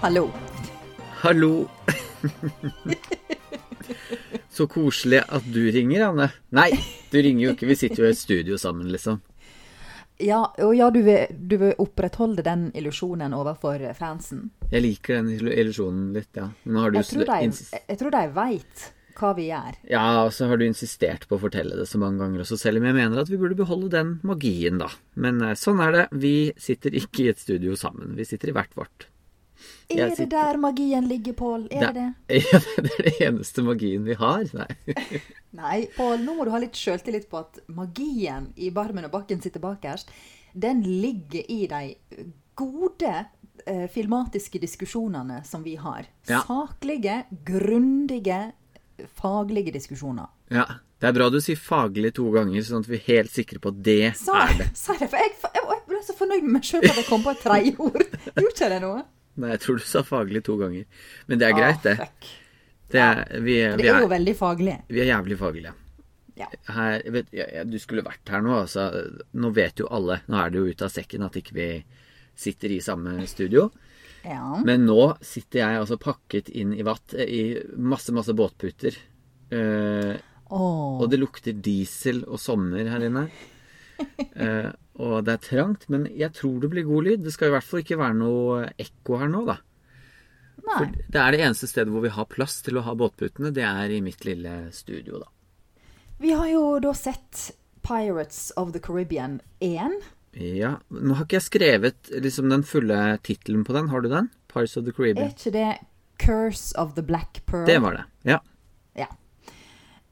Hallo. Hallo. Så koselig at du ringer, Anne. Nei, du ringer jo ikke. Vi sitter jo i et studio sammen, liksom. Ja, og ja, du vil, du vil opprettholde den illusjonen overfor fansen? Jeg liker den illusjonen litt, ja. Nå har du Jeg tror de, jeg tror de veit hva vi gjør. Ja, og så har du insistert på å fortelle det så mange ganger også, selv om jeg mener at vi burde beholde den magien, da. Men eh, sånn er det. Vi sitter ikke i et studio sammen. Vi sitter i hvert vårt. Er det der magien ligger, Pål? Er det det? Ja, det er det eneste magien vi har. Nei. Nei, Pål, nå må du ha litt sjøltillit på at magien i Barmen og Bakken sitter bakerst, den ligger i de gode eh, filmatiske diskusjonene som vi har. Ja. Saklige, grundige, faglige diskusjoner. Ja. Det er bra du sier faglig to ganger, sånn at vi er helt sikre på at det så, er det. Sa jeg det? For jeg, jeg, jeg ble så fornøyd med meg sjøl at jeg kom på et tredje ord. Gjorde ikke det noe? Nei, jeg tror du sa faglig to ganger. Men det er greit, det. fuck. Det er, vi, Det vi er er, jo veldig faglig. vi er jævlig faglige. Ja. Her, vet, ja, ja, du skulle vært her nå, altså. Nå vet jo alle, nå er det jo ut av sekken at ikke vi sitter i samme studio. Ja. Men nå sitter jeg altså pakket inn i vatt eh, i masse, masse båtputer. Eh, Åh. og det lukter diesel og sommer her inne. Eh, og det er trangt, men jeg tror det blir god lyd. Det skal i hvert fall ikke være noe ekko her nå, da. Nei. For det er det eneste stedet hvor vi har plass til å ha båtputene. Det er i mitt lille studio, da. Vi har jo da sett Pirates of the Caribbean 1. Ja, Nå har ikke jeg skrevet liksom den fulle tittelen på den. Har du den? Pirates of the Caribbean. Er ikke det Curse of the Black Pearl? Det var det. Ja. Ja.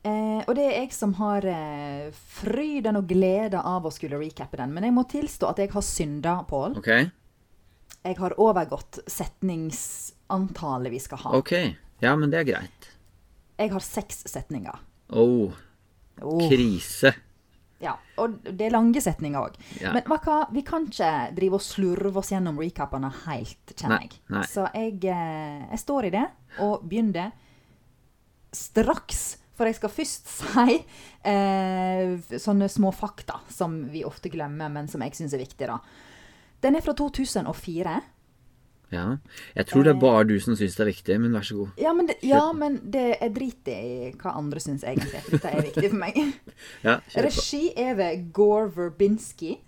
Eh, og det er jeg som har eh, fryden og glede av å skulle recappe den. Men jeg må tilstå at jeg har synda, Pål. Okay. Jeg har overgått setningsantallet vi skal ha. Ok. Ja, men det er greit. Jeg har seks setninger. Oh, Oh, krise. ja, og det er lange setninger òg. Ja. Men hva, vi kan ikke drive og slurve oss gjennom recapene helt, kjenner jeg. nei. Så jeg, eh, jeg står i det, og begynner straks. For jeg skal først si eh, sånne små fakta som vi ofte glemmer, men som jeg syns er viktige. da. Den er fra 2004. Ja. Jeg tror det er bare du som syns det er viktig, men vær så god. Ja, men det, ja, men det, er drit i hva andre syns egentlig. Dette er viktig for meg. Ja. Regi er ved Gore Verbinski,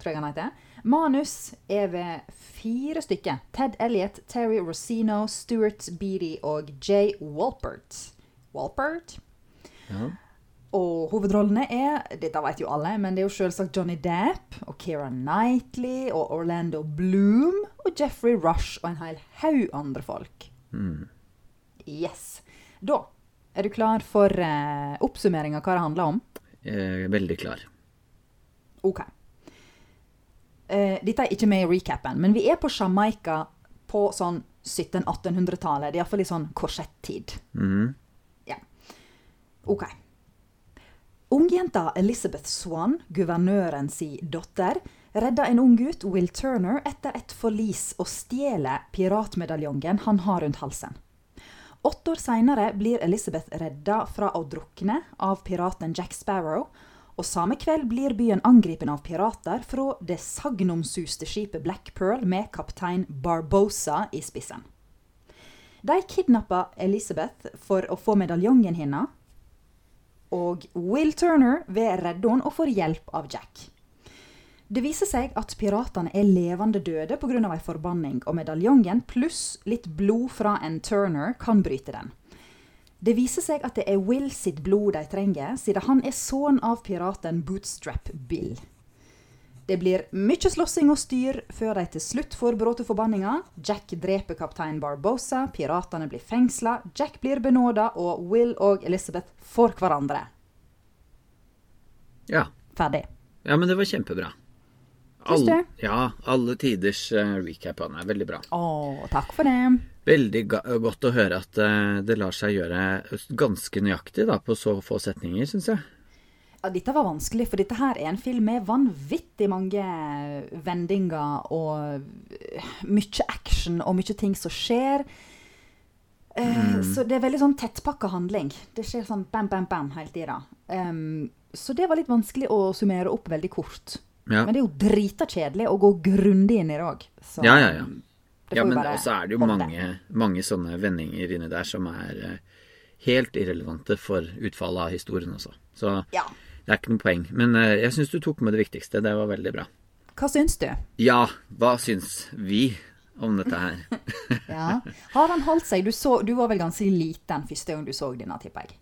tror jeg han heter. Manus er ved fire stykker. Ted Elliot, Terry Rosino, Stuart Beatty og Jay Walpert. Walpert? Ja. Og hovedrollene er Dette vet jo alle, men det er jo selvsagt Johnny Depp og Keira Knightley og Orlando Bloom og Jeffrey Rush og en hel haug andre folk. Yes. Da er du klar for eh, oppsummering av hva det handler om? Eh, veldig klar. OK. Eh, dette er ikke med i recapen, men vi er på Jamaica på sånn 1700-1800-tallet. Det er iallfall i sånn korsettid. Mhm. OK. Ungjenta Elizabeth Swan, guvernøren si datter, redder en ung gutt, Will Turner, etter et forlis og stjeler piratmedaljongen han har rundt halsen. Åtte år seinere blir Elizabeth redda fra å drukne av piraten Jack Sparrow, og samme kveld blir byen angripen av pirater fra det sagnomsuste skipet Black Pearl med kaptein Barbosa i spissen. De kidnapper Elizabeth for å få medaljongen hennes, og Will Turner redde henne og får hjelp av Jack. Det viser seg at piratene er levende døde pga. ei forbanning, og medaljongen pluss litt blod fra en Turner kan bryte den. Det viser seg at det er Will sitt blod de trenger, siden han er sønn av piraten Bootstrap Bill. Det blir mye slåssing og styr før de til slutt får bråte forbanninga. Jack dreper kaptein Barbosa, piratene blir fengsla, Jack blir benåda, og Will og Elizabeth får hverandre. Ja. Ferdig. ja, men det var kjempebra. All? Ja, alle tiders uh, recap av den er veldig bra. Å, takk for det. Veldig godt å høre at eh, det lar seg gjøre ganske nøyaktig da, på så få setninger, syns jeg. Ja, dette var vanskelig, for dette her er en film med vanvittig mange vendinger og øh, mye action og mye ting som skjer. Eh, Så det er veldig sånn tettpakka handling. Det skjer sånn bam, bam, bam hele tida. Um, så det var litt vanskelig å summere opp veldig kort. Ja. Men det er jo drita kjedelig å gå grundig inn i det òg. Ja, ja, ja. Ja, men også er det jo mange, mange sånne vendinger inni der som er eh, helt irrelevante for utfallet av historien også. Så Ja. Det er ikke noe poeng. Men eh, jeg syns du tok med det viktigste. Det var veldig bra. Hva syns du? Ja, hva syns vi om dette her? Ja. Har han holdt seg? Du, så, du var vel ganske liten første gang du så denne, tipper jeg.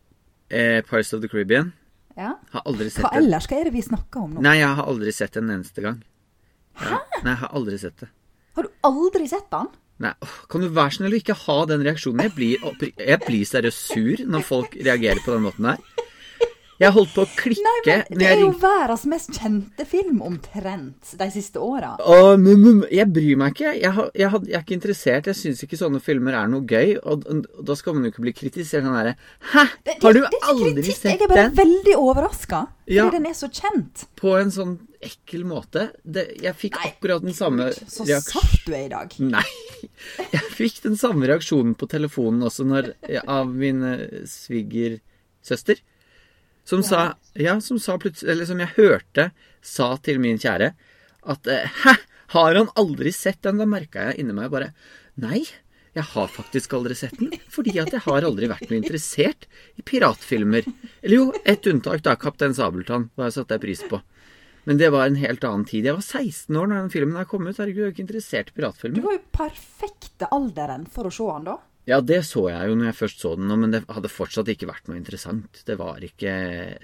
eh, Pirates of the Caribbean Ja. har aldri sett Hva den. ellers? Hva er det vi snakker om nå? Nei, jeg har aldri sett den en eneste gang. Ja. Nei, jeg har aldri sett det. Har du aldri sett den? Nei, Kan du være snill å ikke ha den reaksjonen? Jeg blir, jeg blir seriøst sur når folk reagerer på den måten her. Jeg holdt på å klikke Nei, men det er jo verdens mest kjente film omtrent de siste åra. Jeg bryr meg ikke. Jeg, har, jeg, har, jeg er ikke interessert. Jeg syns ikke sånne filmer er noe gøy. Og, og, da skal man jo ikke bli kritisert sånn derre Hæ? Har du aldri Jeg sett er bare den? veldig overraska, fordi Ja. den er så kjent. På en sånn ekkel måte. Det, jeg fikk akkurat den samme Så satt du er i dag. Nei. Jeg fikk den samme reaksjonen på telefonen også når, av min eh, svigersøster. Som sa Ja, som sa plutselig Eller som jeg hørte sa til min kjære at eh, Hæ? Har han aldri sett den? Da merka jeg inni meg bare Nei. Jeg har faktisk aldri sett den, fordi at jeg har aldri vært noe interessert i piratfilmer. Eller jo, ett unntak, da. 'Kaptein Sabeltann' var jeg satte jeg pris på. Men det var en helt annen tid. Jeg var 16 år når den filmen her kom ut. Herregud, jeg er ikke interessert i piratfilmer. Du var jo perfekte alderen for å se han da. Ja, det så jeg jo når jeg først så den, nå, men det hadde fortsatt ikke vært noe interessant. Det var ikke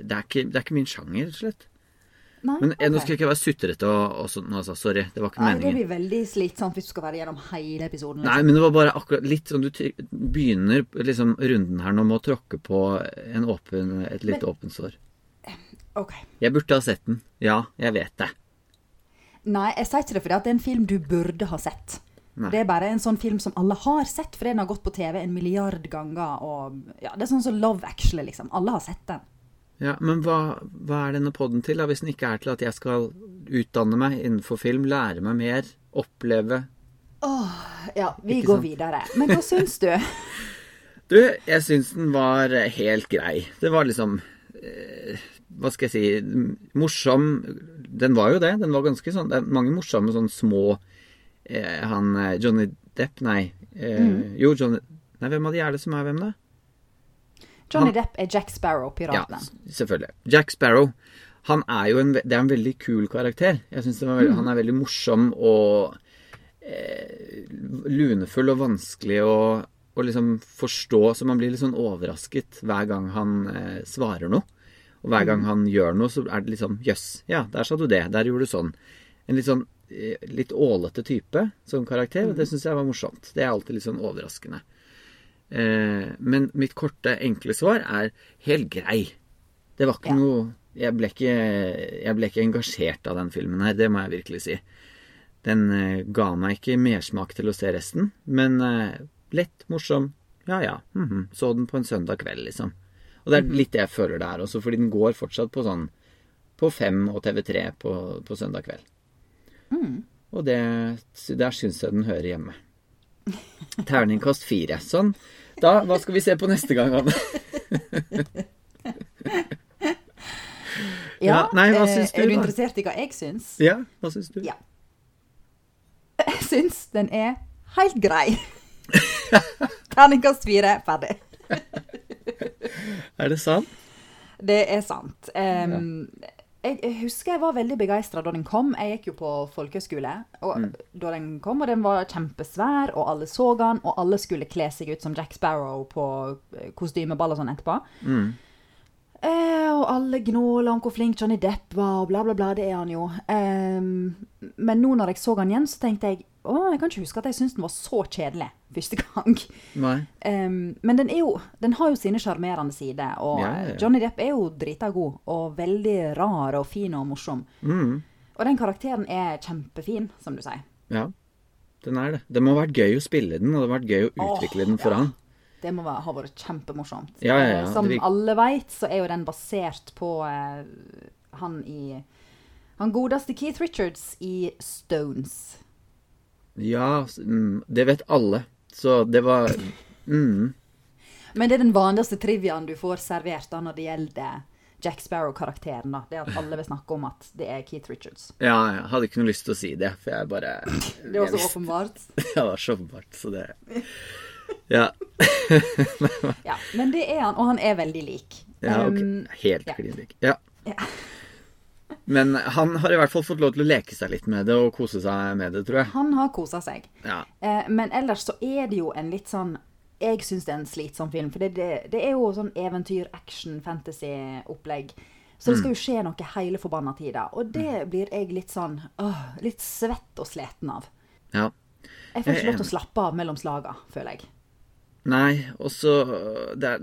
Det er ikke, det er ikke min sjanger, rett og slett. Nei, Men okay. nå skal jeg ikke være sutrete og, og sånn, altså, sorry. Det var ikke Nei, det blir veldig slitsomt hvis du skal være gjennom hele episoden. Nei, Liksom. men det var bare akkurat litt sånn du begynner liksom runden her nå med å tråkke på en åpen, et litt åpent sår. Ok. Jeg burde ha sett den. Ja, jeg vet det. Nei, jeg sier ikke det fordi at det er en film du burde ha sett. Nei. Det er bare en sånn film som alle har sett, fordi den har gått på TV en milliard ganger. Og, ja, det er sånn som Love Actually, liksom. Alle har sett den. Ja, Men hva, hva er denne podden til, da, hvis den ikke er til at jeg skal utdanne meg innenfor film, lære meg mer, oppleve Åh, Ja, vi Ikke går sant? videre. Men hva syns du? Du, jeg syns den var helt grei. Det var liksom eh, Hva skal jeg si Morsom. Den var jo det. Den var ganske sånn Det er mange morsomme sånn små eh, Han eh, Johnny Depp, nei. Eh, Jo, Johnny Nei, hvem av de er det som er hvem, da? Johnny Han- Depp er Jack Sparrow, piraten. Ja, selvfølgelig. Jack Sparrow. Han er jo en, det er en veldig kul karakter. Jeg synes var Han er veldig morsom og eh, lunefull og vanskelig å, å liksom forstå, så man blir litt sånn overrasket hver gang han eh, svarer noe. Og hver gang han gjør noe, så er det liksom Jøss, ja, der sa du det. Der gjorde du sånn. En litt sånn litt ålete type som karakter, og det syns jeg var morsomt. Det er alltid litt sånn overraskende. Eh, men mitt korte, enkle svar er helt grei. Det var ikke Ja. noe jeg ble ikke, jeg ble ikke engasjert av den filmen her, det må jeg virkelig si. Den eh, ga meg ikke mersmak til å se resten, men eh, lett, morsom. Ja ja. mhm, Så den på en søndag kveld, liksom. Og det er litt det jeg føler det er også, fordi den går fortsatt på sånn på Fem og TV3 på, på søndag kveld. Og det, der syns jeg den hører hjemme. Terningkast fire. Sånn. Da, hva skal vi se på neste gang, Anne? Ja, nei, hva eh, syns du, Er du da? interessert i hva jeg syns? Ja, hva syns du? Ja. Jeg syns den er helt grei. Terningkast fire, ferdig. Er det sant? Det er sant. Um, jeg, jeg husker jeg var veldig begeistra da den kom. Jeg gikk jo på folkehøyskole Mm. da den kom, og den var kjempesvær, og alle så den, og alle skulle kle seg ut som Jack Sparrow på eh, kostymeball og sånn etterpå. Mm. Eh, og alle gnåla om hvor flink Johnny Depp var, og bla, bla, bla. Det er han jo. Eh, men nå når jeg så han igjen, så tenkte jeg å, jeg kan ikke huske at jeg syntes den var så kjedelig første gang. Em, men den, jo, den har jo sine sjarmerende sider, og Ja, ja, ja. Johnny Depp er jo drita god, og veldig rar og fin og morsom. Mm. Og den karakteren er kjempefin, som du sier. Ja, den er det. Det må ha vært gøy å spille den, og det må ha vært gøy å Åh, utvikle den for han. Det må ha vært kjempemorsomt. Som virker- alle veit, så er jo den basert på uh, han i Han godeste Keith Richards i Stones. Ja, mm, det vet alle. Så det var mm, Men det er den vanligste triviaen du får servert da når det gjelder Jack Sparrow-karakteren. da. Det at alle vil snakke om at det er Keith Richards. Ja, jeg hadde ikke noe lyst til å si det, for jeg bare Det var så åpenbart. Ja, det var så åpenbart, så det Ja. Ja, men det er han, og han er veldig lik. ja ok. Um, Helt klin lik. Ja. Ja. Men han har i hvert fall fått lov til å leke seg litt med det og kose seg med det, tror jeg. Han har kosa seg. Ja. Eh, men ellers så er det jo en litt sånn Jeg syns det er en slitsom film. For det, det, det er jo sånn eventyr, action, fantasy-opplegg. Så det skal jo skje noe hele forbanna tida. Og det blir jeg litt sånn åh, Litt svett og sliten av. ja. Jeg får ikke lov til å slappe av mellom slaga, føler jeg. Nei, og så det, er-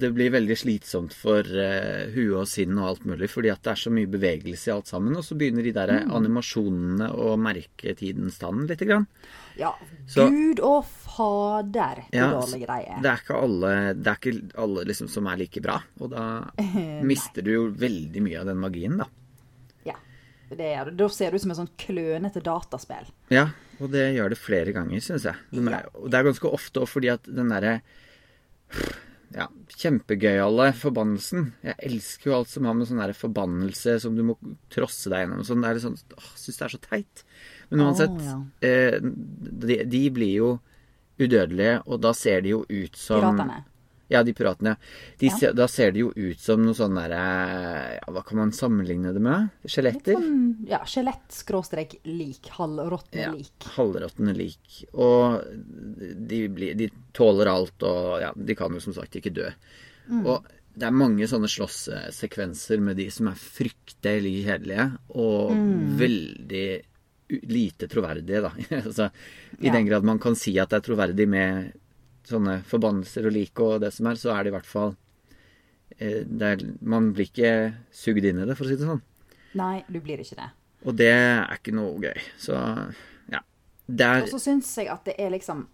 det blir veldig slitsomt for uh, huet og sinn og alt mulig, fordi at det er så mye bevegelse i alt sammen. Og så begynner de der Mm. animasjonene å merke tidens tann lite grann. Ja, Så- gud og fader, hvor Ja, dårlige de er. Det er ikke alle, det er ikke alle liksom som er like bra. Og da mister du jo veldig mye av den magien, da. Ja, det er, da ser det ut som et sånn klønete dataspill. Ja, og det gjør det flere ganger, syns jeg. Men, er, Og det er ganske ofte også fordi at den derre ja, kjempegøyale forbannelsen Jeg elsker jo alt som har med sånn forbannelse som du må trosse deg gjennom. Sånn, det er sånn, åh, Syns det er så teit. Men uansett, oh, ja. eh, de, de blir jo udødelige, og da ser de jo ut som Piratene. Ja, de piratene. De Ja. da ser de jo ut som noe sånn derre ja, Hva kan man sammenligne det med? Skjeletter? sånn ja, skjelett-lik. Halvråtne Ja, lik. halvråtne lik. Og de, blir, de tåler alt, og ja, de kan jo som sagt ikke dø. Og det er mange sånne slåsssekvenser med de som er fryktelig kjedelige, og veldig lite troverdige, da. altså, I Ja. den grad man kan si at det er troverdig med sånne forbannelser og lik og det som er, så er det i hvert fall eh, er, Man blir ikke sugd inn i det, for å si det sånn. Nei, du blir ikke det. Og det er ikke noe gøy. Så ja. Det er Og så syns jeg at det er liksom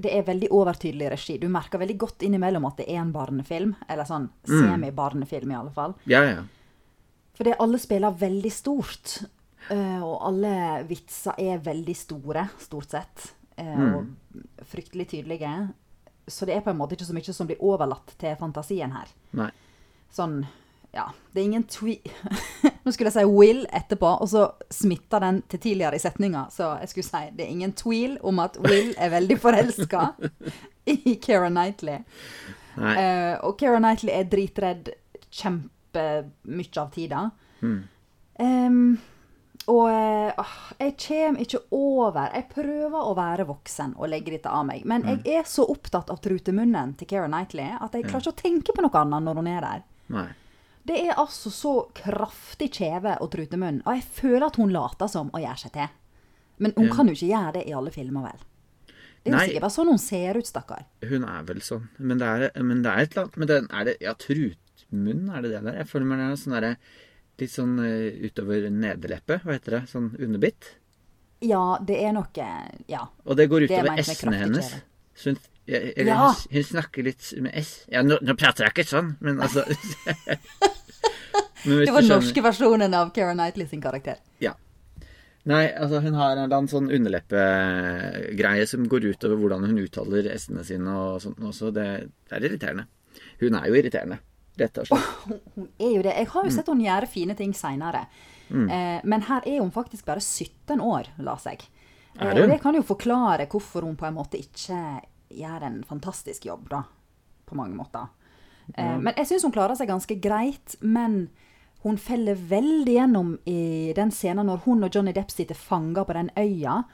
Det er veldig overtydelig regi. Du merker veldig godt innimellom at det er en barnefilm. Eller sånn semi-barnefilm, i alle fall. Ja, ja. For det alle spiller veldig stort. eh, og alle vitser er veldig store, stort sett. eh, Og fryktelig tydelige. Så det er på en måte ikke så mye som blir overlatt til fantasien her. Nei. Sånn Ja, det er ingen twi... Nå skulle jeg si Will etterpå, og så smitta den til tidligere i setninga. Så jeg skulle si det er ingen tvil om at Will er veldig forelska i Keira Knightley. Eh, og Keira Knightley er dritredd kjempemye av tida. Em, og åh, jeg kommer ikke over Jeg prøver å være voksen og legge dette av meg, men jeg er så opptatt av trutemunnen til Keira Knightley at jeg klarer ikke å tenke på noe annet når hun er der. Nei. Det er altså så kraftig kjeve og trutemunn, og jeg føler at hun later som og gjør seg til. Men hun kan jo ikke gjøre det i alle filmer, vel? Det er jo sikkert bare sånn hun ser ut, stakkar. Hun er vel sånn. Men det er, men det er et eller annet Men den, er det Ja, trutmunn, er det det der? Jeg føler meg det er sånn derre Litt sånn eh, utover nederleppe, hva heter det? Sånn underbitt. Ja, det er noe Ja. Og det går utover mente s-ene hennes. Så hun, eller, Ja. hun, hun snakker litt med s. Ja, nå, nå prater jeg ikke sånn, men altså men Det var den norske versjonen av Keira Knightley sin karakter. Ja. Nei, altså hun har en eller annen sånn underleppegreie som går utover hvordan hun uttaler s-ene sine og sånt også. Det, det er irriterende. Hun er jo irriterende, rett og slett. Hun er jo det. Jeg Mm. har jo sett hun gjøre fine ting seinere. Eh, men her er hun faktisk bare 17 år, la seg. Eh, Er det? og det kan jo forklare hvorfor hun på en måte ikke gjør en fantastisk jobb, da. På mange måter. Eh, Men jeg syns hun klarer seg ganske greit. Men hun feller veldig gjennom i den scenen når hun og Johnny Depp sitter fanga på den øya,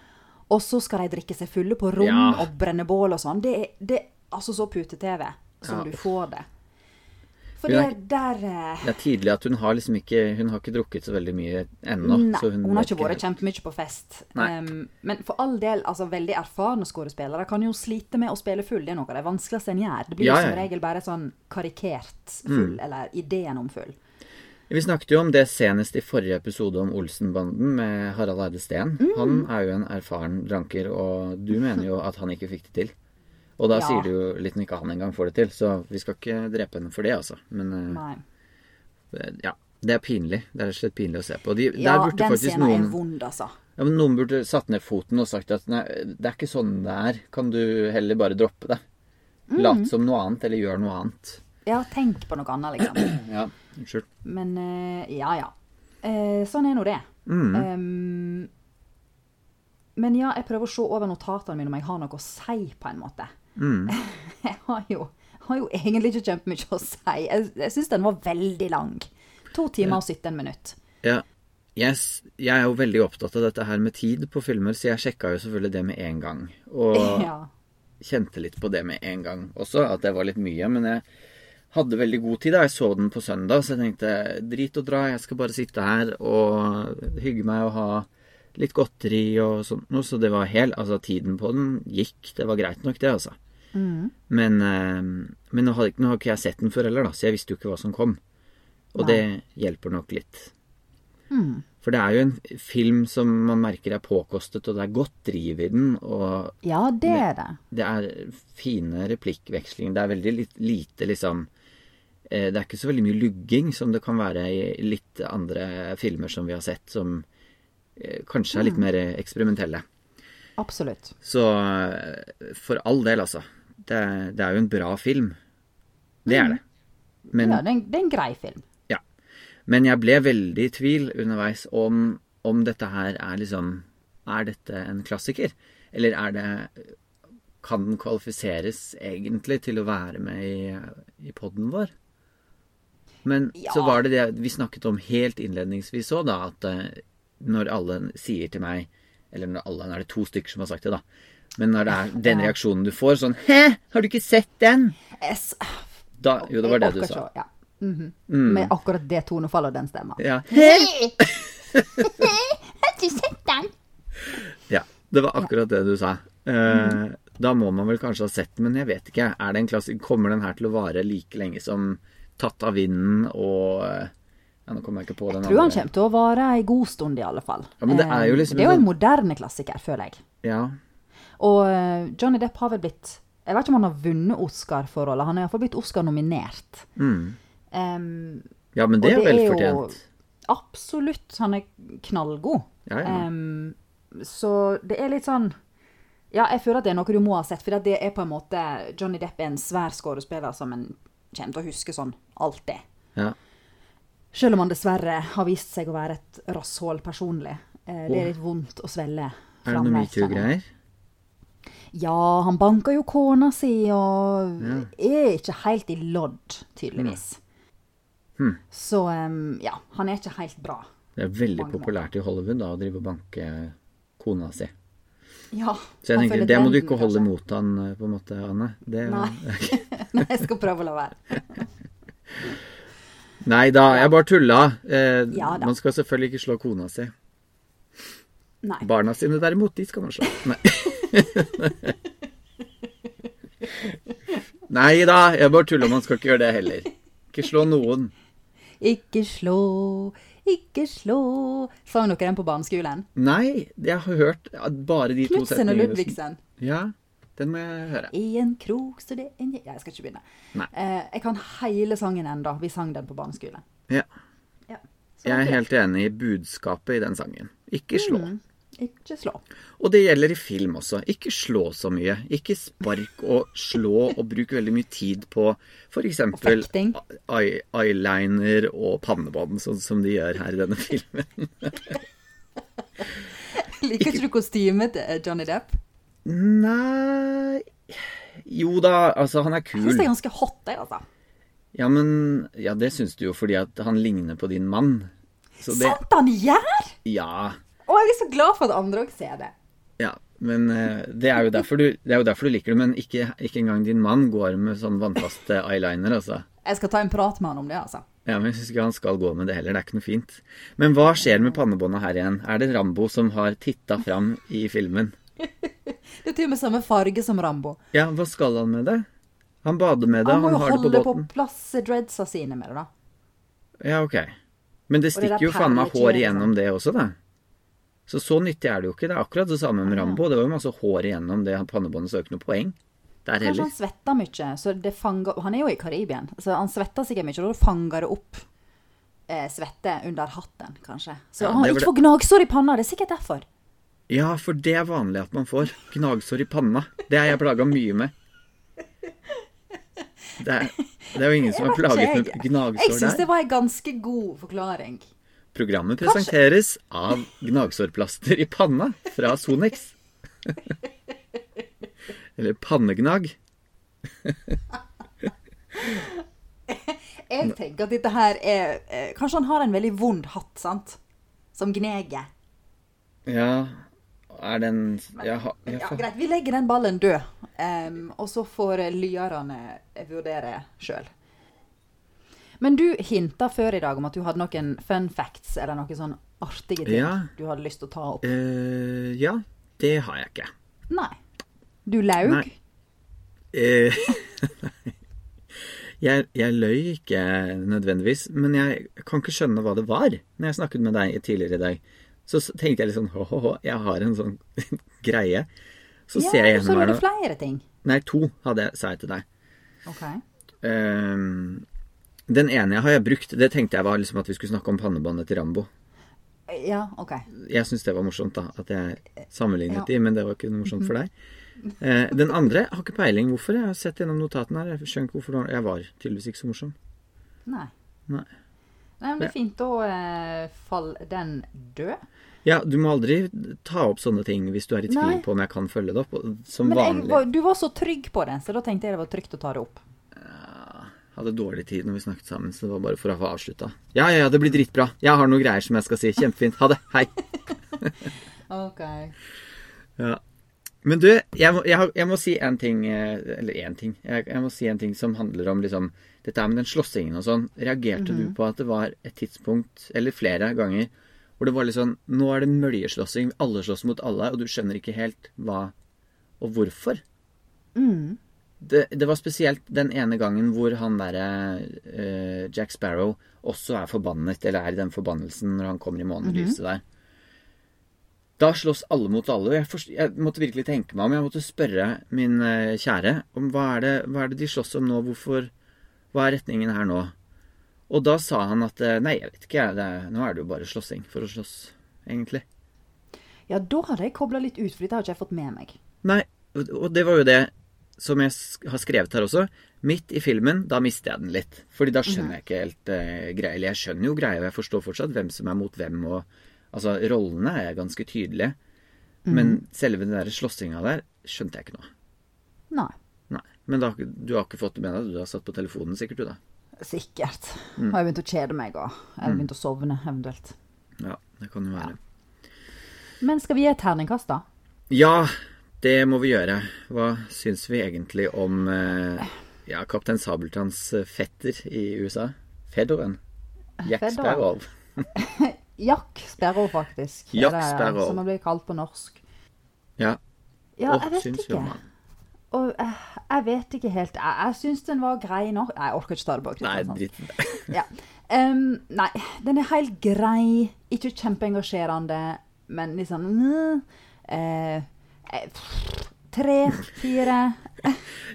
og så skal de drikke seg fulle på rom Ja. og brenne bål og sånn. Det det er altså så pute-TV som Ja. du får det. For det, er- der eh, Det er tydelig at hun har liksom ikke Hun har ikke drukket så veldig mye ennå. Nei, så hun, har ikke vært kjempemye på fest. Um, men for all del, altså veldig erfarne skuespillere kan jo slite med å spille full. Det er noe av det vanskeligste en gjør. Det blir Ja, ja, som regel bare sånn karikert full, eller ideen om full. Vi snakket jo om det senest i forrige episode om Olsenbanden med Harald Eide Steen. Mm. Han er jo en erfaren dranker, og du mener jo at han ikke fikk det til. Og da Ja. sier du jo litt når ikke han engang får det til, så vi skal ikke drepe henne for det, altså. Men eh, Nei. ja, det er pinlig. Det er rett og slett pinlig å se på. De, Ja, den scenen noen er vond, altså. ja, men Noen burde satt ned foten og sagt at nei, det er ikke sånn det er. Kan du heller bare droppe det? Mm. Lat som noe annet, eller gjør noe annet. Ja, tenk på noe annet, liksom. Ja, unnskyld. Men eh, ja, ja. Eh, sånn er nå det. Mm. Um, men ja, jeg prøver å se over notatene mine om jeg har noe å si, på en måte. Mm. Jeg har jo, har jo egentlig ikke kjempemye å si. Jeg, jeg syns den var veldig lang. To timer og 17 minutter. Ja. Jeg, jeg er jo veldig opptatt av dette her med tid på filmer, så jeg sjekka jo selvfølgelig det med en gang. Og Ja. kjente litt på det med en gang også, at det var litt mye. Men jeg hadde veldig god tid da. Jeg så den på søndag, så jeg tenkte drit og dra, jeg skal bare sitte her og hygge meg og ha litt godteri og sånt noe. Så det var helt Altså, tiden på den gikk. Det var greit nok, det, altså. Men, eh, men nå, ikke- nå har ikke jeg sett den før heller, da, så jeg visste jo ikke hva som kom. Og Nei. det hjelper nok litt. For det er jo en film som man merker er påkostet, og det er godt driv i den. Og ja, det er det. det er fine replikkvekslinger. Det er veldig lite liksom eh, Det er ikke så veldig mye lugging som det kan være i litt andre filmer som vi har sett, som eh, kanskje er litt mer eksperimentelle. Absolutt. Så for all del, altså. Det, det er jo en bra film. Det er det. Men, Ja, det er, en, det er en grei film. ja. Men jeg ble veldig i tvil underveis om, om dette her er liksom Er dette en klassiker? Eller er det Kan den kvalifiseres egentlig til å være med i, i poden vår? Men så var det det vi snakket om helt innledningsvis òg, da. At eh, når alle sier til meg Eller når alle, nå er det to stykker som har sagt det, da. Men når det er den reaksjonen du får, sånn Hæ, har du ikke sett den? S Da, jo, det var det du sa. sa. ja. mm -hmm. mm. Med akkurat det tonefallet og den stemma. Ja. Har du sett den! Ja, det var akkurat det du sa. Eh, Da må man vel kanskje ha sett den, men jeg vet ikke. Er det en klasse, kommer den her til å vare like lenge som Tatt av vinden og eh, Ja, nå kommer jeg ikke på den Jeg Tror han kommer til å vare ei god stund, i alle fall. Ja, men det er Eh, liksom Det er jo en en moderne klassiker, føler jeg. Ja. Og eh, Johnny Depp har vel blitt Jeg vet ikke om han har vunnet Oscar for rollen. Han har iallfall blitt Oscar-nominert. Em, ja, men det er vel fortjent. Absolutt. Han er knallgod. Ja, ja. Um, så det er litt sånn Ja, jeg føler at det er noe du må ha sett, for det er på en måte Johnny Depp er en svær skuespiller som en kommer til å huske sånn alltid. Ja. Selv om han dessverre har vist seg å være et rasshål personlig. Eh, det er litt vondt å svelge. Er det noe metoo-greier? Ja, han banker jo kona si og er ikke helt i lodd, tydeligvis. Hm. Så um, ja, han er ikke helt bra. Det er veldig populært i Hollywood da, å drive og banke kona si. Ja, Så jeg tenker, det må du ikke holde kanskje. mot han, eh, på en måte, Anne. Det, Nei. Nei, jeg skal prøve å la være. Nei da, jeg bare tulla. Eh, Ja man skal selvfølgelig ikke slå kona si. Nei. Barna sine derimot, de skal man slå. Nei. Nei da, jeg bare tuller. Man skal ikke gjøre det heller. Ikke slå noen. Ikke slå, ikke slå Sang dere den på barneskolen? Nei, jeg har hørt bare de to Knutsen og setningene. Ludvigsen. Ja, den må jeg høre. I en krok står det en jeg skal ikke begynne. Eh, jeg kan hele sangen ennå. Vi sang den på barneskolen. Ja. Ja. Jeg er helt enig i budskapet i den sangen. Ikke slå. Mm. Ikke slå. Og det gjelder i film også. Ikke slå så mye. Ikke spark og slå og bruk veldig mye tid på f.eks. eyeliner og pannebånd, sånn som de gjør her i denne filmen. Liker ikke du kostymet til Johnny Depp? Nei Jo da, altså, han er kul. Jeg syns det er ganske hot, jeg, altså. Ja, men Ja, det syns du jo fordi at han ligner på din mann. Så det Sant han gjør! Ja. Og jeg er så glad for at andre òg ser det. Ja, men eh, det er jo derfor du, det er jo derfor du liker det. Men ikke, ikke engang din mann går med sånn vannfast eyeliner, altså. Jeg skal ta en prat med han om det, altså. Ja, men jeg syns ikke han skal gå med det heller. Det er ikke noe fint. Men hva skjer med pannebåndet her igjen? Er det Rambo som har titta fram i filmen? Det er til og med samme farge som Rambo. Ja, hva skal han med det? Han bader med det, Han må han jo har det på holde på båten. plass dreadsa sine med det, da. Ja, ok. Men det stikker det jo faen meg hår igjennom det også, da. Så så nyttig er det jo ikke. Det er akkurat det samme med Rambo. Det var jo masse hår igjennom det pannebåndet, så det er jo ikke noe poeng der Kanskje han svetter mye, så det fanger Han er jo i Karibien, så han svetter sikkert mye, og da fanger det opp eh, svette under hatten, kanskje. Så Ja, han det ikke får gnagsår i panna. Det er sikkert derfor. Ja, for det er vanlig at man får gnagsår i panna. Det har jeg plaga mye med. Det er, Det er jo ingen som har plaget med Jeg gnagsår syns det var en ganske god forklaring. Programmet presenteres av gnagsårplaster i panna fra Sonex. Eller pannegnag. Jeg tenker at dette her er eh, Kanskje han har en veldig vond hatt, sant? Som gneger. Ja, er den ja, ha, ja, Ja, greit, vi legger den ballen død. Um, og så får lyerne vurdere sjøl. Men du hinta før i dag om at du hadde noen fun facts eller noen sånn artige ting Ja. du hadde lyst til å ta opp. Uh, ja, det har jeg ikke. Nei. Du laug? Nei. Eh, jeg, jeg løy ikke nødvendigvis, men jeg kan ikke skjønne hva det var. Når jeg snakket med deg tidligere i dag, så tenkte jeg litt sånn hå-hå-hå, jeg har en sånn greie. Så ja, ser jeg så gjennom her det flere ting. Nei, to hadde jeg, sa jeg til deg. Ok. Ehm, den ene jeg har jeg brukt, det tenkte jeg var liksom at vi skulle snakke om pannebåndet til Rambo. Ja, ok. Jeg syns det var morsomt, da, at jeg sammenlignet Ja. de, men det var ikke noe morsomt for deg. Eh, den andre har ikke peiling hvorfor. Jeg har sett gjennom notatene her. Jeg skjønner ikke hvorfor jeg var tydeligvis ikke så morsom. Nei. Nei. Nei, men det er fint. å eh, falle den død. Ja, du må aldri ta opp sånne ting hvis du er i tvil Nei. på om jeg kan følge det opp. Som Men jeg, vanlig. var, du var så trygg på det, så da tenkte jeg det var trygt å ta det opp. Hadde dårlig tid når vi snakket sammen, så det var bare for å få avslutta. Ja, ja, ja, det blir dritbra. Jeg har noen greier som jeg skal si. Kjempefint. Ha det. Hei. Ok. Ja. Men du, jeg må, jeg, jeg må si en ting eh, Eller én ting. Jeg, jeg må si en ting som handler om liksom Dette med den slåssingen og sånn. Reagerte du på at det var et tidspunkt, eller flere ganger, hvor det var litt sånn Nå er det møljeslåssing. Alle slåss mot alle, og du skjønner ikke helt hva og hvorfor. Det, det var spesielt den ene gangen hvor han derre uh, Jack Sparrow også er forbannet, eller er i den forbannelsen når han kommer i månelyset der. Da slåss alle mot alle. og Jeg, forst- jeg måtte virkelig tenke meg om. Jeg måtte spørre min uh, kjære om hva er, det, hva er det de slåss om nå? Hvorfor Hva er retningen her nå? Og da sa han at eh, nei, jeg vet ikke, jeg. Det, nå er det jo bare slåssing for å slåss, egentlig. Ja, da hadde jeg kobla litt ut, for det har ikke jeg fått med meg. Nei, og det var jo det som jeg har skrevet her også. Midt i filmen, da mister jeg den litt. Fordi da skjønner jeg ikke helt uh, greia. Eller jeg skjønner jo greia, og jeg forstår fortsatt hvem som er mot hvem. og Altså, rollene er ganske tydelige. Men selve den der slåssinga der skjønte jeg ikke noe. Nei. Nei. Men da, du har ikke fått det med deg? Du har satt på telefonen sikkert, du, da. Sikkert. Mm. Har jeg begynt å kjede meg og Eller begynt å sovne, eventuelt. Ja, det kan jo være. Men skal vi gi et terningkast, da? Ja, det må vi gjøre. Hva syns vi egentlig om eh, ja, kaptein Sabeltanns eh, fetter i USA? Fedoren? Jack Sparrow. Jack Sparrow, faktisk. Jack det Sparrow. Som han blir kalt på norsk. Ja. Ja, jeg vet syns ikke. Og eh, jeg vet ikke helt. Jeg, jeg syns den var grei nok. Nei, jeg orker ikke ta det bak. Nei, dritt. Ja. Um, nei, den er helt grei. Ikke kjempeengasjerende, men litt sånn mm, eh, Tre, fire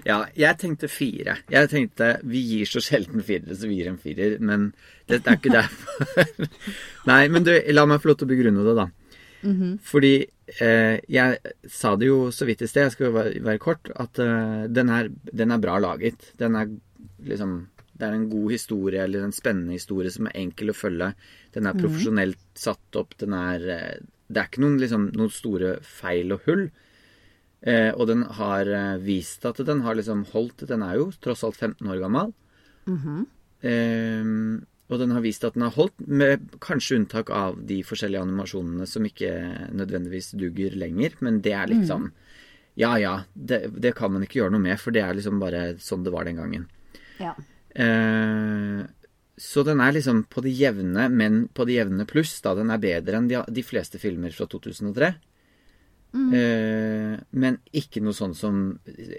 Ja, jeg tenkte fire. Jeg tenkte vi gir så sjelden firere, så vi gir en firer. Men det, det er ikke derfor. Nei, men du, la meg få lov til å begrunne det, da. Fordi eh, jeg sa det jo så vidt i sted, jeg skal jo være, være kort, at eh, den, er, den er bra laget. Den er liksom Det er en god historie, eller en spennende historie som er enkel å følge. Den er profesjonelt satt opp. Den er eh, Det er ikke noen, liksom, noen store feil og hull. Eh, og den har eh, vist at den har liksom holdt Den er jo tross alt 15 år gammel. eh, og den har vist at den har holdt, med kanskje unntak av de forskjellige animasjonene som ikke nødvendigvis duger lenger. Men det er litt sånn Ja ja, det, det kan man ikke gjøre noe med, for det er liksom bare sånn det var den gangen. Ja. Eh, så den er liksom på det jevne, men på det jevne pluss. Da den er bedre enn de, de fleste filmer fra 2003. Eh, men ikke noe sånn som,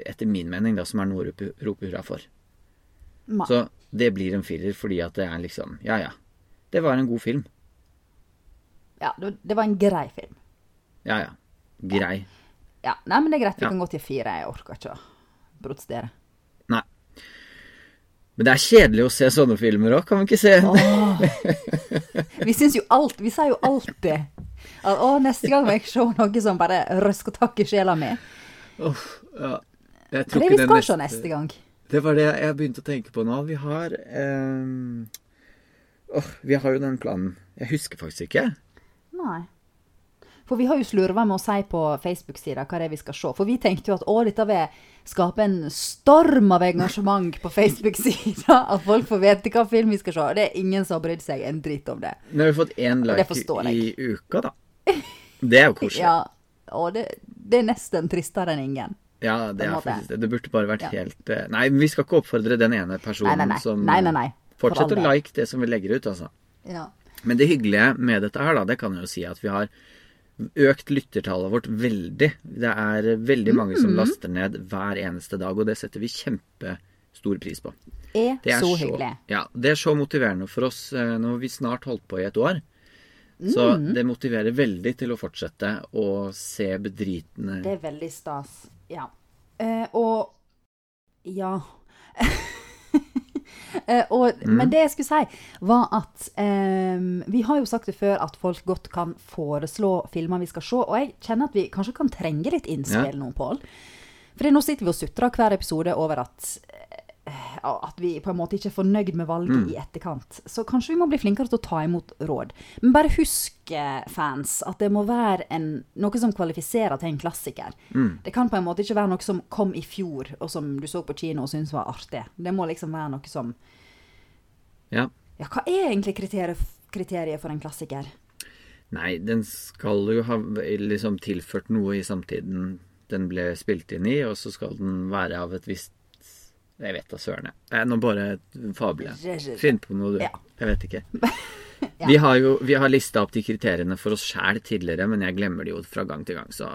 etter min mening, da, som er noe å rope, hurra for. Ma. Så det blir en firer fordi at det er liksom Ja ja. Det var en god film. ja det, var en grei film. Ja ja. Grei. Ja, Nei, men det er greit. Vi Ja. kan gå til fire. Jeg orker ikke å protestere. Men det er kjedelig å se sånne filmer òg, kan vi ikke se? Vi syns jo alt Vi sier jo alltid at å, neste gang må jeg se noe som bare røsker tak i sjela mi. Oh, ja. Jeg tror det ikke den skal se neste gang? Det var det jeg begynte å tenke på nå. Vi har eh, oh, Vi har jo den planen. Jeg husker faktisk ikke. Nei. For vi har jo slurva med å si på Facebook-sida hva det er vi skal se. For vi tenkte jo at å, dette vil skape en storm av engasjement på Facebook-sida. At folk får vite hva film vi skal se. Det er ingen som har brydd seg en dritt om det. Nå har vi fått én like i uka, da. Det er jo koselig. Ja, og det, det er nesten tristere enn ingen. Ja, det er faktisk det. Det burde bare vært Ja. helt eh, Nei, vi skal ikke oppfordre den ene personen Nei, nei, som nei. Fortsett å like det som vi legger ut, altså. Ja. Men det hyggelige med dette her, da, det kan jeg jo si at vi har økt lyttertallet vårt veldig. Det er veldig mange Mm. som laster ned hver eneste dag, og det setter vi kjempestor pris på. Er, Det er så hyggelig. Ja, det er så motiverende for oss. eh, Nå har vi snart holdt på i et år. Så Mm. det motiverer veldig til å fortsette å se bedritne Det er veldig stas. Ja. Eh, og Ja. Eh, og, Mm. Men det jeg skulle si, var at um, Vi har jo sagt det før at folk godt kan foreslå filmer vi skal se, og jeg kjenner at vi kanskje kan trenge litt innspill nå, Pål. For nå sitter vi og sutrer hver episode over at at vi på en måte ikke er fornøyd med valget Mm. i etterkant. Så kanskje vi må bli flinkere til å ta imot råd. Men bare husk, eh, fans, at det må være en, noe som kvalifiserer til en klassiker. Mm. Det kan på en måte ikke være noe som kom i fjor, og som du så på kino og syntes var artig. Det må liksom være noe som Ja. Ja, hva er egentlig kriteriet, kriteriet for en klassiker? Nei, den skal jo ha liksom tilført noe i samtiden den ble spilt inn i, og så skal den være av et visst Jeg vet da søren, jeg. Nå bare fabler jeg. Finn på noe, du. Ja. Jeg vet ikke. Vi har jo vi har lista opp de kriteriene for oss sjæl tidligere, men jeg glemmer det jo fra gang til gang, så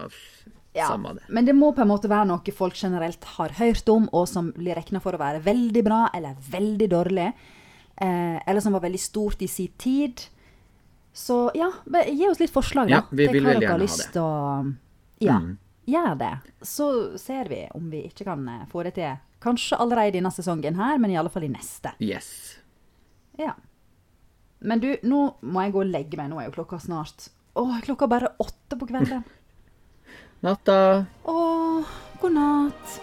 Ja, samme det. Men det må på en måte være noe folk generelt har hørt om, og som blir regna for å være veldig bra eller veldig dårlig. Eh, eller som var veldig stort i sin tid. Så ja, gi oss litt forslag, Ja, da. vi til vil veldig gjerne ha det. å Ja, Mm. gjør det. Så ser vi om vi ikke kan eh, få det til. Kanskje allerede i denne sesongen her, men i alle fall i neste. Yes. Ja. Men du, nå må jeg gå og legge meg. Nå er jo klokka snart Å, klokka er bare åtte på kvelden. Natta. Å, god natt.